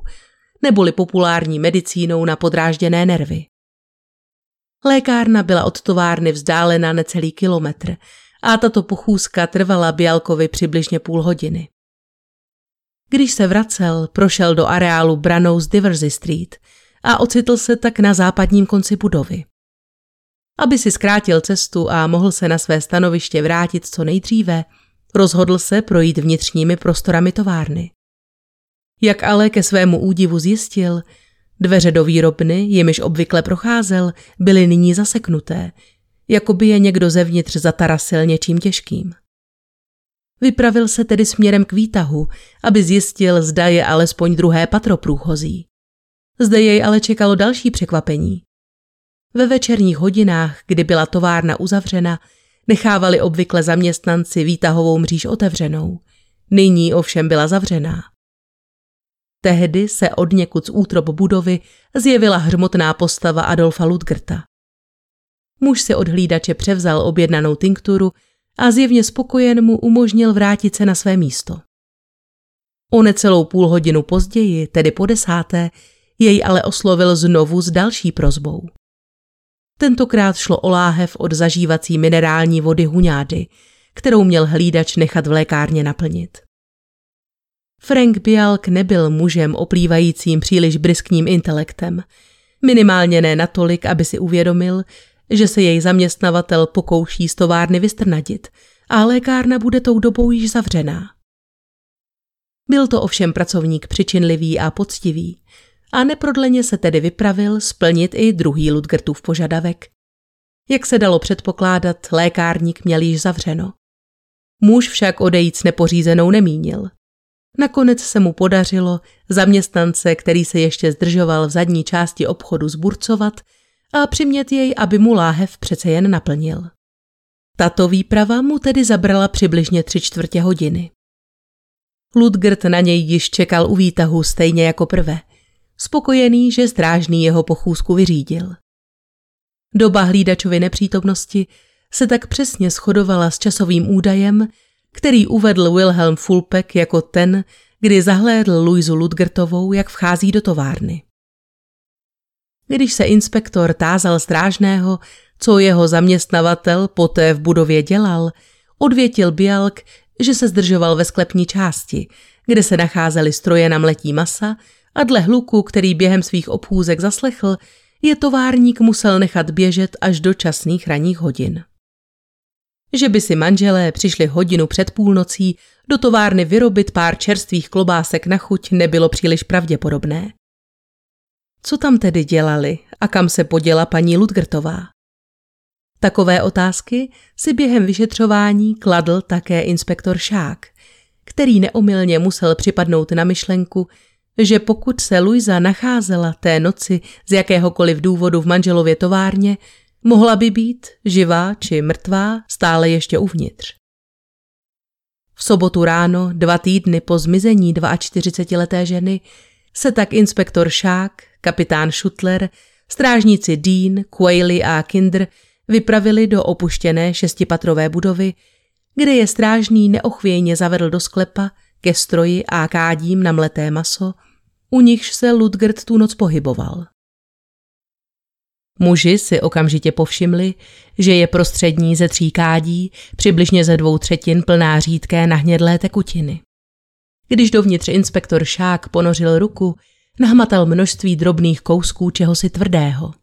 neboli populární medicínou na podrážděné nervy. Lékárna byla od továrny vzdálena necelý kilometr a tato pochůzka trvala Bialkovi přibližně půl hodiny. Když se vracel, prošel do areálu branou z Diversey Street a ocitl se tak na západním konci budovy. Aby si zkrátil cestu a mohl se na své stanoviště vrátit co nejdříve, rozhodl se projít vnitřními prostorami továrny. Jak ale ke svému údivu zjistil, Dveře do výrobny, jimiž obvykle procházel, byly nyní zaseknuté, jako by je někdo zevnitř zatarasil něčím těžkým. Vypravil se tedy směrem k výtahu, aby zjistil, zda je alespoň druhé patro průchozí. Zde jej ale čekalo další překvapení. Ve večerních hodinách, kdy byla továrna uzavřena, nechávali obvykle zaměstnanci výtahovou mříž otevřenou. Nyní ovšem byla zavřená. Tehdy se od někud z útrop budovy zjevila hřmotná postava Adolfa Ludgerta. Muž si od hlídače převzal objednanou tinkturu a zjevně spokojen mu umožnil vrátit se na své místo. O necelou půl hodinu později, tedy po desáté, jej ale oslovil znovu s další prozbou. Tentokrát šlo o láhev od zažívací minerální vody huňády, kterou měl hlídač nechat v lékárně naplnit. Frank Bialk nebyl mužem oplývajícím příliš briskním intelektem. Minimálně ne natolik, aby si uvědomil, že se jej zaměstnavatel pokouší z továrny vystrnadit a lékárna bude tou dobou již zavřená. Byl to ovšem pracovník přičinlivý a poctivý a neprodleně se tedy vypravil splnit i druhý Ludgertův požadavek. Jak se dalo předpokládat, lékárník měl již zavřeno. Muž však odejít s nepořízenou nemínil. Nakonec se mu podařilo zaměstnance, který se ještě zdržoval v zadní části obchodu, zburcovat a přimět jej, aby mu láhev přece jen naplnil. Tato výprava mu tedy zabrala přibližně tři čtvrtě hodiny. Ludgert na něj již čekal u výtahu stejně jako prvé, spokojený, že strážný jeho pochůzku vyřídil. Doba hlídačovy nepřítomnosti se tak přesně shodovala s časovým údajem, který uvedl Wilhelm Fulpek jako ten, kdy zahlédl Luizu Ludgertovou, jak vchází do továrny. Když se inspektor tázal strážného, co jeho zaměstnavatel poté v budově dělal, odvětil Bialk, že se zdržoval ve sklepní části, kde se nacházely stroje na mletí masa a dle hluku, který během svých obchůzek zaslechl, je továrník musel nechat běžet až do časných ranních hodin. Že by si manželé přišli hodinu před půlnocí do továrny vyrobit pár čerstvých klobásek na chuť nebylo příliš pravděpodobné. Co tam tedy dělali a kam se poděla paní Ludgertová? Takové otázky si během vyšetřování kladl také inspektor Šák, který neomylně musel připadnout na myšlenku, že pokud se Luisa nacházela té noci z jakéhokoliv důvodu v manželově továrně, Mohla by být živá či mrtvá stále ještě uvnitř. V sobotu ráno, dva týdny po zmizení 42-leté ženy, se tak inspektor Šák, kapitán Šutler, strážníci Dean, Quayle a Kinder vypravili do opuštěné šestipatrové budovy, kde je strážný neochvějně zavedl do sklepa ke stroji a kádím na mleté maso, u nichž se Ludgert tu noc pohyboval. Muži si okamžitě povšimli, že je prostřední ze tří kádí, přibližně ze dvou třetin plná řídké nahnědlé tekutiny. Když dovnitř inspektor Šák ponořil ruku, nahmatal množství drobných kousků čehosi tvrdého.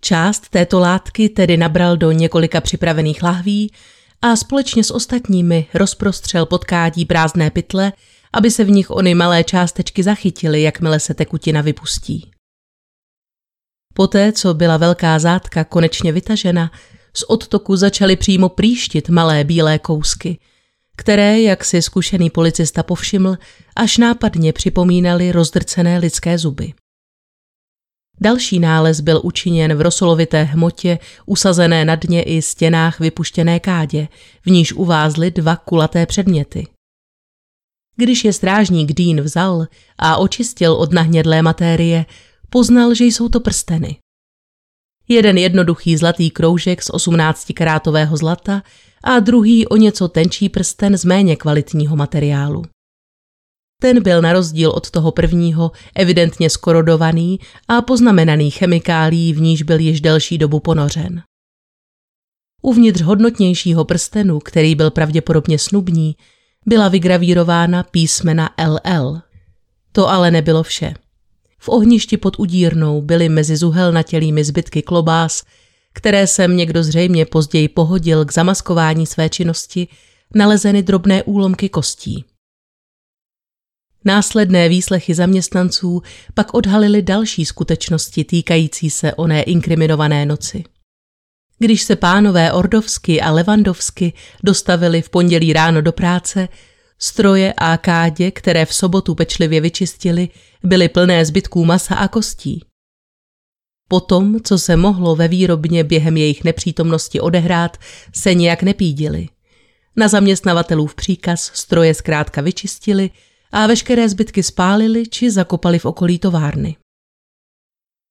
Část této látky tedy nabral do několika připravených lahví a společně s ostatními rozprostřel pod kádí prázdné pytle, aby se v nich ony malé částečky zachytily, jakmile se tekutina vypustí. Poté, co byla velká zátka konečně vytažena, z odtoku začaly přímo příštit malé bílé kousky, které, jak si zkušený policista povšiml, až nápadně připomínaly rozdrcené lidské zuby. Další nález byl učiněn v rosolovité hmotě, usazené na dně i stěnách vypuštěné kádě, v níž uvázly dva kulaté předměty. Když je strážník Dean vzal a očistil od nahnědlé matérie, poznal, že jsou to prsteny. Jeden jednoduchý zlatý kroužek z 18-karátového zlata a druhý o něco tenčí prsten z méně kvalitního materiálu. Ten byl na rozdíl od toho prvního evidentně skorodovaný a poznamenaný chemikálí, v níž byl již delší dobu ponořen. Uvnitř hodnotnějšího prstenu, který byl pravděpodobně snubní, byla vygravírována písmena LL. To ale nebylo vše. V ohništi pod udírnou byly mezi zuhelnatělými zbytky klobás, které jsem někdo zřejmě později pohodil k zamaskování své činnosti, nalezeny drobné úlomky kostí. Následné výslechy zaměstnanců pak odhalily další skutečnosti týkající se oné inkriminované noci. Když se pánové Ordovsky a Levandovsky dostavili v pondělí ráno do práce, stroje a kádě, které v sobotu pečlivě vyčistili, byly plné zbytků masa a kostí. Potom, co se mohlo ve výrobně během jejich nepřítomnosti odehrát, se nijak nepídili. Na zaměstnavatelův příkaz stroje zkrátka vyčistili a veškeré zbytky spálili či zakopali v okolí továrny.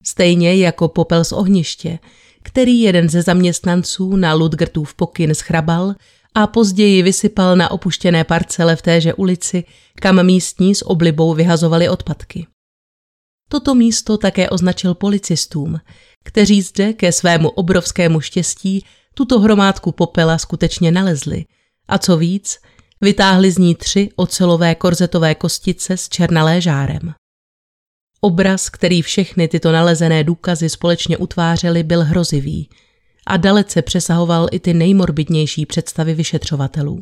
Stejně jako popel z ohniště, který jeden ze zaměstnanců na Ludgertův pokyn schrabal a později vysypal na opuštěné parcele v téže ulici, kam místní s oblibou vyhazovali odpadky. Toto místo také označil policistům, kteří zde ke svému obrovskému štěstí tuto hromádku popela skutečně nalezli a co víc, vytáhli z ní tři ocelové korzetové kostice s černalé žárem. Obraz, který všechny tyto nalezené důkazy společně utvářely, byl hrozivý a dalece přesahoval i ty nejmorbidnější představy vyšetřovatelů.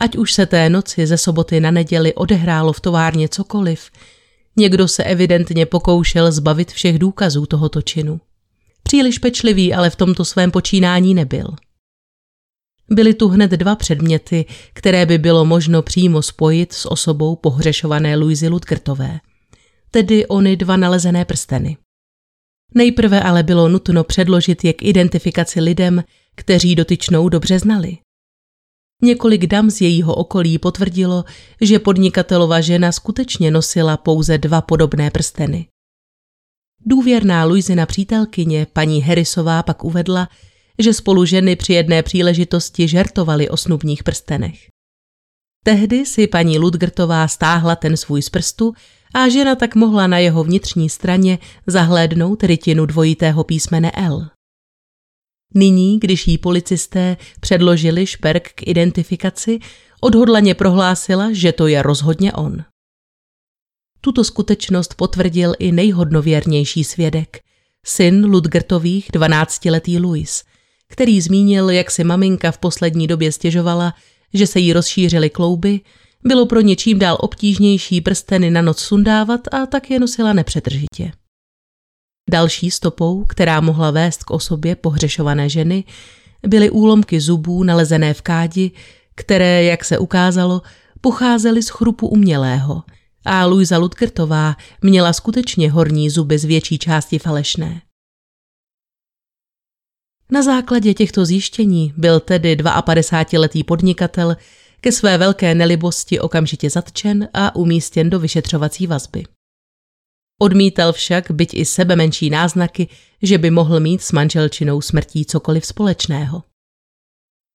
Ať už se té noci ze soboty na neděli odehrálo v továrně cokoliv, někdo se evidentně pokoušel zbavit všech důkazů tohoto činu. Příliš pečlivý ale v tomto svém počínání nebyl. Byly tu hned dva předměty, které by bylo možno přímo spojit s osobou pohřešované Luizy Ludgertové, tedy ony dva nalezené prsteny. Nejprve ale bylo nutno předložit je k identifikaci lidem, kteří dotyčnou dobře znali. Několik dam z jejího okolí potvrdilo, že podnikatelova žena skutečně nosila pouze dva podobné prsteny. Důvěrná Luizina přítelkyně, paní Harrisová, pak uvedla, že spolu ženy při jedné příležitosti žertovali o snubních prstenech. Tehdy si paní Ludgertová stáhla ten svůj z prstu a žena tak mohla na jeho vnitřní straně zahlédnout rytinu dvojitého písmene L. Nyní, když jí policisté předložili šperk k identifikaci, odhodlaně prohlásila, že to je rozhodně on. Tuto skutečnost potvrdil i nejhodnověrnější svědek, syn Ludgertových, 12-letý Louis, který zmínil, jak si maminka v poslední době stěžovala, že se jí rozšířily klouby, bylo pro ně čím dál obtížnější prsteny na noc sundávat a tak je nosila nepřetržitě. Další stopou, která mohla vést k osobě pohřešované ženy, byly úlomky zubů nalezené v kádi, které, jak se ukázalo, pocházely z chrupu umělého a Luisa Ludkertová měla skutečně horní zuby z větší části falešné. Na základě těchto zjištění byl tedy 52-letý podnikatel ke své velké nelibosti okamžitě zatčen a umístěn do vyšetřovací vazby. Odmítal však byť i sebe menší náznaky, že by mohl mít s manželčinou smrtí cokoliv společného.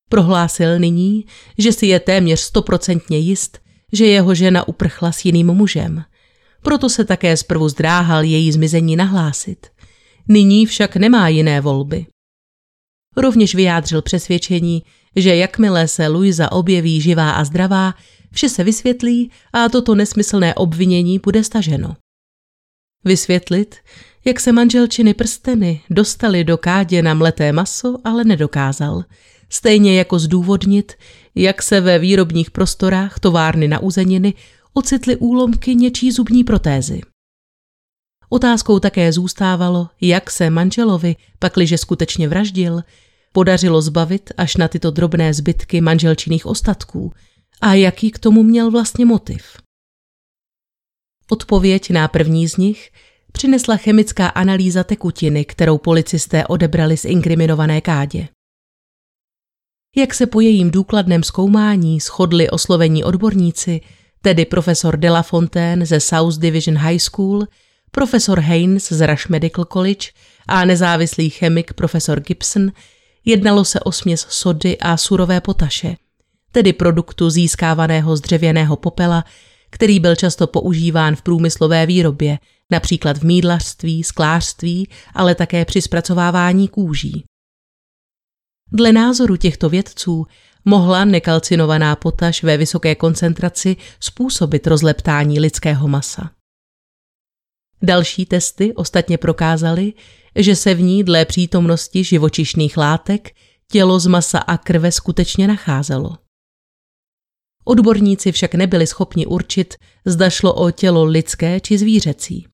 Prohlásil nyní, že si je téměř stoprocentně jist, že jeho žena uprchla s jiným mužem. Proto se také zprvu zdráhal její zmizení nahlásit. Nyní však nemá jiné volby. Rovněž vyjádřil přesvědčení, že jakmile se Luisa objeví živá a zdravá, vše se vysvětlí a toto nesmyslné obvinění bude staženo. Vysvětlit, jak se manželčiny prsteny dostali do kádě na mleté maso, ale nedokázal. Stejně jako zdůvodnit, jak se ve výrobních prostorách továrny na uzeniny ocitly úlomky něčí zubní protézy. Otázkou také zůstávalo, jak se manželovi, pakliže skutečně vraždil, podařilo zbavit až na tyto drobné zbytky manželčiných ostatků a jaký k tomu měl vlastně motiv. Odpověď na první z nich přinesla chemická analýza tekutiny, kterou policisté odebrali z inkriminované kádě. Jak se po jejím důkladném zkoumání shodli oslovení odborníci, tedy profesor De La Fontaine ze South Division High School, profesor Haynes z Rush Medical College a nezávislý chemik profesor Gibson, jednalo se o směs sody a surové potaše, tedy produktu získávaného z dřevěného popela, který byl často používán v průmyslové výrobě, například v mídlařství, sklářství, ale také při zpracovávání kůží. Dle názoru těchto vědců mohla nekalcinovaná potaž ve vysoké koncentraci způsobit rozleptání lidského masa. Další testy ostatně prokázaly, že se v ní dle přítomnosti živočišných látek tělo z masa a krve skutečně nacházelo. Odborníci však nebyli schopni určit, zda šlo o tělo lidské či zvířecí.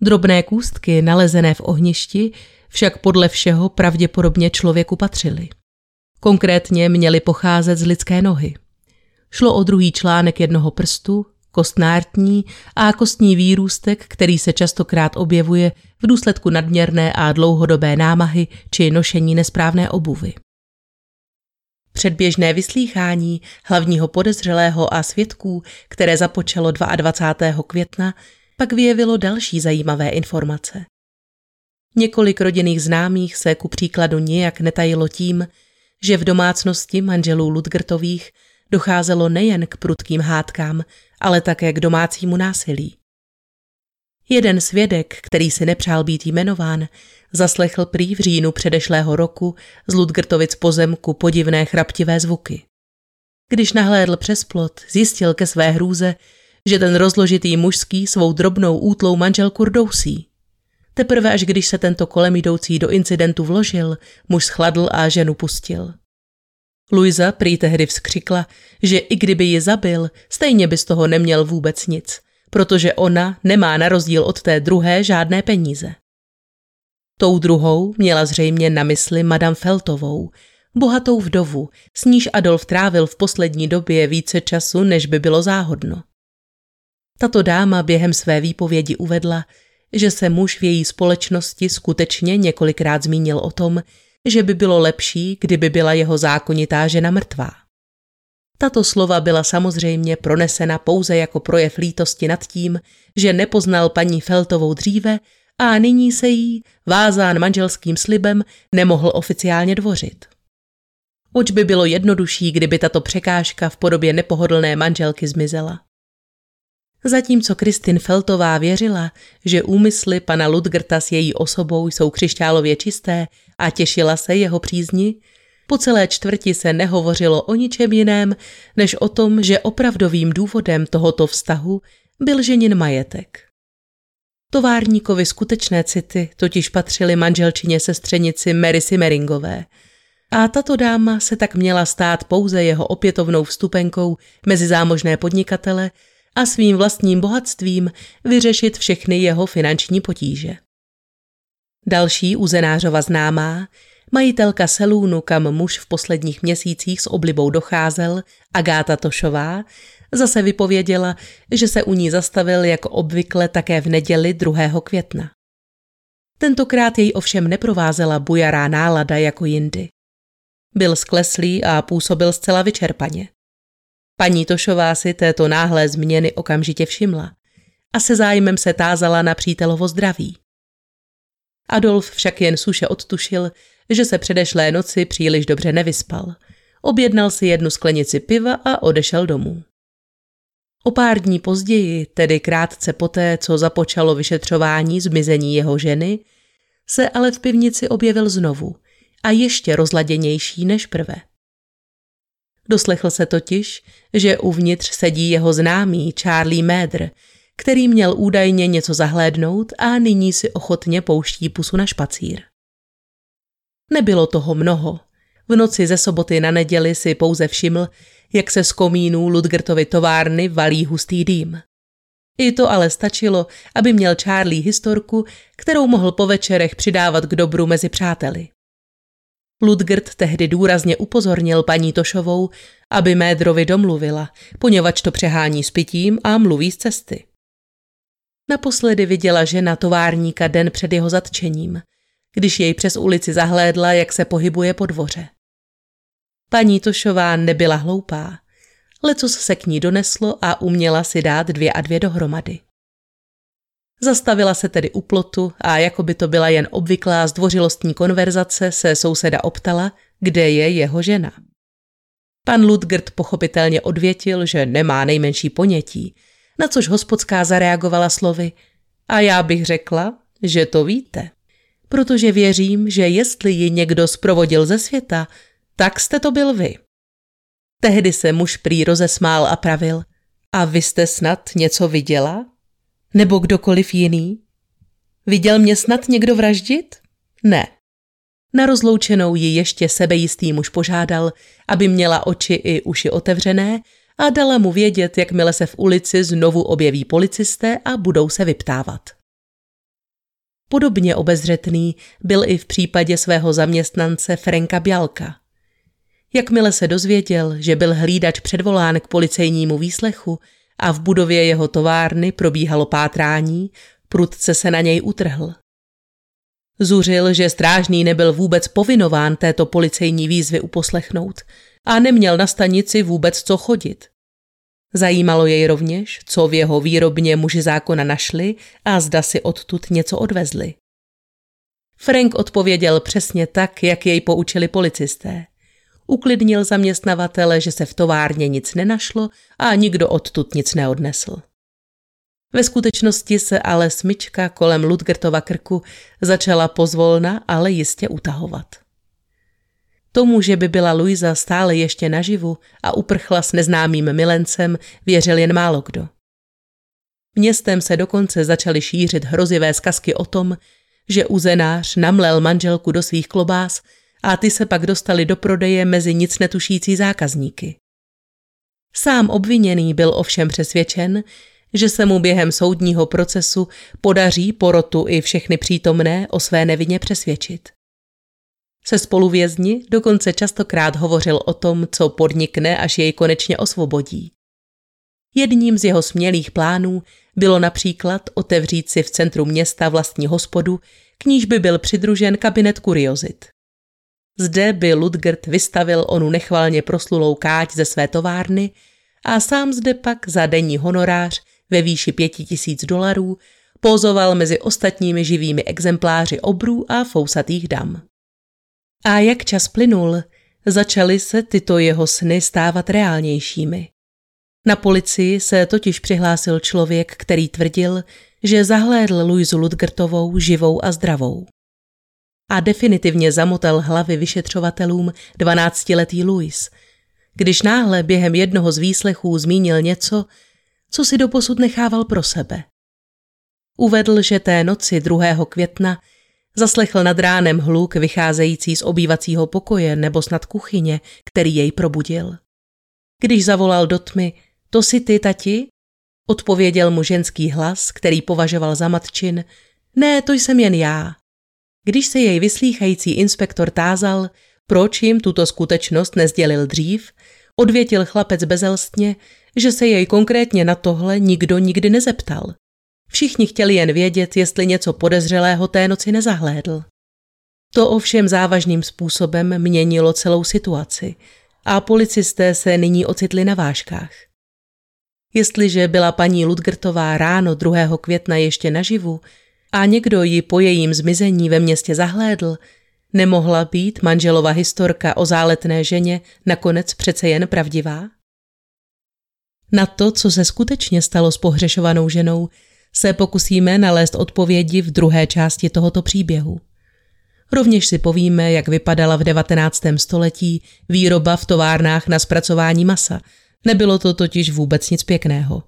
Drobné kůstky nalezené v ohništi však podle všeho pravděpodobně člověku patřily. Konkrétně měly pocházet z lidské nohy. Šlo o druhý článek jednoho prstu, kostnártní a kostní výrůstek, který se častokrát objevuje v důsledku nadměrné a dlouhodobé námahy či nošení nesprávné obuvy. Předběžné vyslýchání hlavního podezřelého a svědků, které započalo 22. května, pak vyjevilo další zajímavé informace. Několik rodinných známých se ku příkladu nijak netajilo tím, že v domácnosti manželů Ludgertových docházelo nejen k prudkým hádkám, ale také k domácímu násilí. Jeden svědek, který si nepřál být jmenován, zaslechl prý v říjnu předešlého roku z Ludgertovic pozemku podivné chraptivé zvuky. Když nahlédl přes plot, zjistil ke své hrůze, že ten rozložitý mužský svou drobnou útlou manželku rdousí. Teprve až když se tento kolem jdoucí do incidentu vložil, muž schladl a ženu pustil. Luisa prý tehdy vzkřikla, že i kdyby ji zabil, stejně by z toho neměl vůbec nic, protože ona nemá na rozdíl od té druhé žádné peníze. Tou druhou měla zřejmě na mysli Madame Feltovou, bohatou vdovu, s níž Adolf trávil v poslední době více času, než by bylo záhodno. Tato dáma během své výpovědi uvedla, že se muž v její společnosti skutečně několikrát zmínil o tom, že by bylo lepší, kdyby byla jeho zákonitá žena mrtvá. Tato slova byla samozřejmě pronesena pouze jako projev lítosti nad tím, že nepoznal paní Feltovou dříve a nyní se jí, vázán manželským slibem, nemohl oficiálně dvořit. Oč by bylo jednodušší, kdyby tato překážka v podobě nepohodlné manželky zmizela. Zatímco Kristin Feltová věřila, že úmysly pana Ludgerta s její osobou jsou křišťálově čisté a těšila se jeho přízni, po celé čtvrti se nehovořilo o ničem jiném, než o tom, že opravdovým důvodem tohoto vztahu byl ženin majetek. Továrníkovi skutečné city totiž patřily manželčině sestřenici Mary Simmeringové a tato dáma se tak měla stát pouze jeho opětovnou vstupenkou mezi zámožné podnikatele a svým vlastním bohatstvím vyřešit všechny jeho finanční potíže. Další uzenářova známá, majitelka selůnu, kam muž v posledních měsících s oblibou docházel, Agáta Tošová, zase vypověděla, že se u ní zastavil jako obvykle také v neděli 2. května. Tentokrát jej ovšem neprovázela bujará nálada jako jindy. Byl skleslý a působil zcela vyčerpaně. Paní Tošová si této náhlé změny okamžitě všimla a se zájmem se tázala na přítelovo zdraví. Adolf však jen suše odtušil, že se předešlé noci příliš dobře nevyspal. Objednal si jednu sklenici piva a odešel domů. O pár dní později, tedy krátce poté, co započalo vyšetřování zmizení jeho ženy, se ale v pivnici objevil znovu a ještě rozladěnější než prve. Doslechl se totiž, že uvnitř sedí jeho známý Charlie Médr, který měl údajně něco zahlédnout a nyní si ochotně pouští pusu na špacír. Nebylo toho mnoho. V noci ze soboty na neděli si pouze všiml, jak se z komínů Ludgertovy továrny valí hustý dým. I to ale stačilo, aby měl Charlie historku, kterou mohl po večerech přidávat k dobru mezi přáteli. Ludgert tehdy důrazně upozornil paní Tošovou, aby Médrovi domluvila, poněvadž to přehání s pitím a mluví z cesty. Naposledy viděla žena továrníka den před jeho zatčením, když jej přes ulici zahlédla, jak se pohybuje po dvoře. Paní Tošová nebyla hloupá. Lecos se k ní doneslo a uměla si dát dvě a dvě dohromady. Zastavila se tedy u plotu a jako by to byla jen obvyklá zdvořilostní konverzace se souseda optala, kde je jeho žena. Pan Ludgert pochopitelně odvětil, že nemá nejmenší ponětí, na což hospodská zareagovala slovy a já bych řekla, že to víte, protože věřím, že jestli ji někdo zprovodil ze světa, tak jste to byl vy. Tehdy se muž prý rozesmál a pravil, a vy jste snad něco viděla? Nebo kdokoliv jiný? Viděl mě snad někdo vraždit? Ne. Na rozloučenou ji ještě sebejistý muž požádal, aby měla oči i uši otevřené a dala mu vědět, jakmile se v ulici znovu objeví policisté a budou se vyptávat. Podobně obezřetný byl i v případě svého zaměstnance Franka Bjalka. Jakmile se dozvěděl, že byl hlídač předvolán k policejnímu výslechu a v budově jeho továrny probíhalo pátrání, prudce se na něj utrhl. Zuřil, že strážný nebyl vůbec povinován této policejní výzvy uposlechnout a neměl na stanici vůbec co chodit. Zajímalo jej rovněž, co v jeho výrobně muži zákona našli a zda si odtud něco odvezli. Frank odpověděl přesně tak, jak jej poučili policisté. Uklidnil zaměstnavatele, že se v továrně nic nenašlo a nikdo odtud nic neodnesl. Ve skutečnosti se ale smyčka kolem Ludgertova krku začala pozvolna, ale jistě utahovat. Tomu, že by byla Luisa stále ještě naživu a uprchla s neznámým milencem, věřil jen málo kdo. Městem se dokonce začaly šířit hrozivé zkazky o tom, že uzenář namlel manželku do svých klobás a ty se pak dostali do prodeje mezi nic netušící zákazníky. Sám obviněný byl ovšem přesvědčen, že se mu během soudního procesu podaří porotu i všechny přítomné o své nevině přesvědčit. Se spoluvězni dokonce častokrát hovořil o tom, co podnikne, až jej konečně osvobodí. Jedním z jeho smělých plánů bylo například otevřít si v centru města vlastní hospodu, k níž by byl přidružen kabinet kuriozit. Zde by Ludgert vystavil onu nechvalně proslulou káť ze své továrny a sám zde pak za denní honorář ve výši pěti tisíc dolarů pozoval mezi ostatními živými exempláři obrů a fousatých dam. A jak čas plynul, začaly se tyto jeho sny stávat reálnějšími. Na policii se totiž přihlásil člověk, který tvrdil, že zahlédl Luizu Ludgertovou živou a zdravou. A definitivně zamotal hlavy vyšetřovatelům dvanáctiletý Louis, když náhle během jednoho z výslechů zmínil něco, co si doposud nechával pro sebe. Uvedl, že té noci 2. května Zaslechl nad ránem hluk vycházející z obývacího pokoje nebo snad kuchyně, který jej probudil. Když zavolal do tmy, to si ty, tati? Odpověděl mu ženský hlas, který považoval za matčin. Ne, to jsem jen já. Když se jej vyslýchající inspektor tázal, proč jim tuto skutečnost nezdělil dřív, odvětil chlapec bezelstně, že se jej konkrétně na tohle nikdo nikdy nezeptal. Všichni chtěli jen vědět, jestli něco podezřelého té noci nezahlédl. To ovšem závažným způsobem měnilo celou situaci a policisté se nyní ocitli na vážkách. Jestliže byla paní Ludgertová ráno 2. května ještě naživu a někdo ji po jejím zmizení ve městě zahlédl, nemohla být manželova historka o záletné ženě nakonec přece jen pravdivá? Na to, co se skutečně stalo s pohřešovanou ženou, se pokusíme nalézt odpovědi v druhé části tohoto příběhu. Rovněž si povíme, jak vypadala v 19. století výroba v továrnách na zpracování masa. Nebylo to totiž vůbec nic pěkného.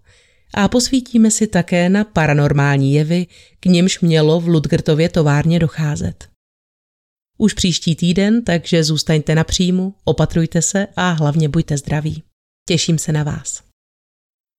A posvítíme si také na paranormální jevy, k nimž mělo v Ludgertově továrně docházet. Už příští týden, takže zůstaňte na příjmu, opatrujte se a hlavně buďte zdraví. Těším se na vás.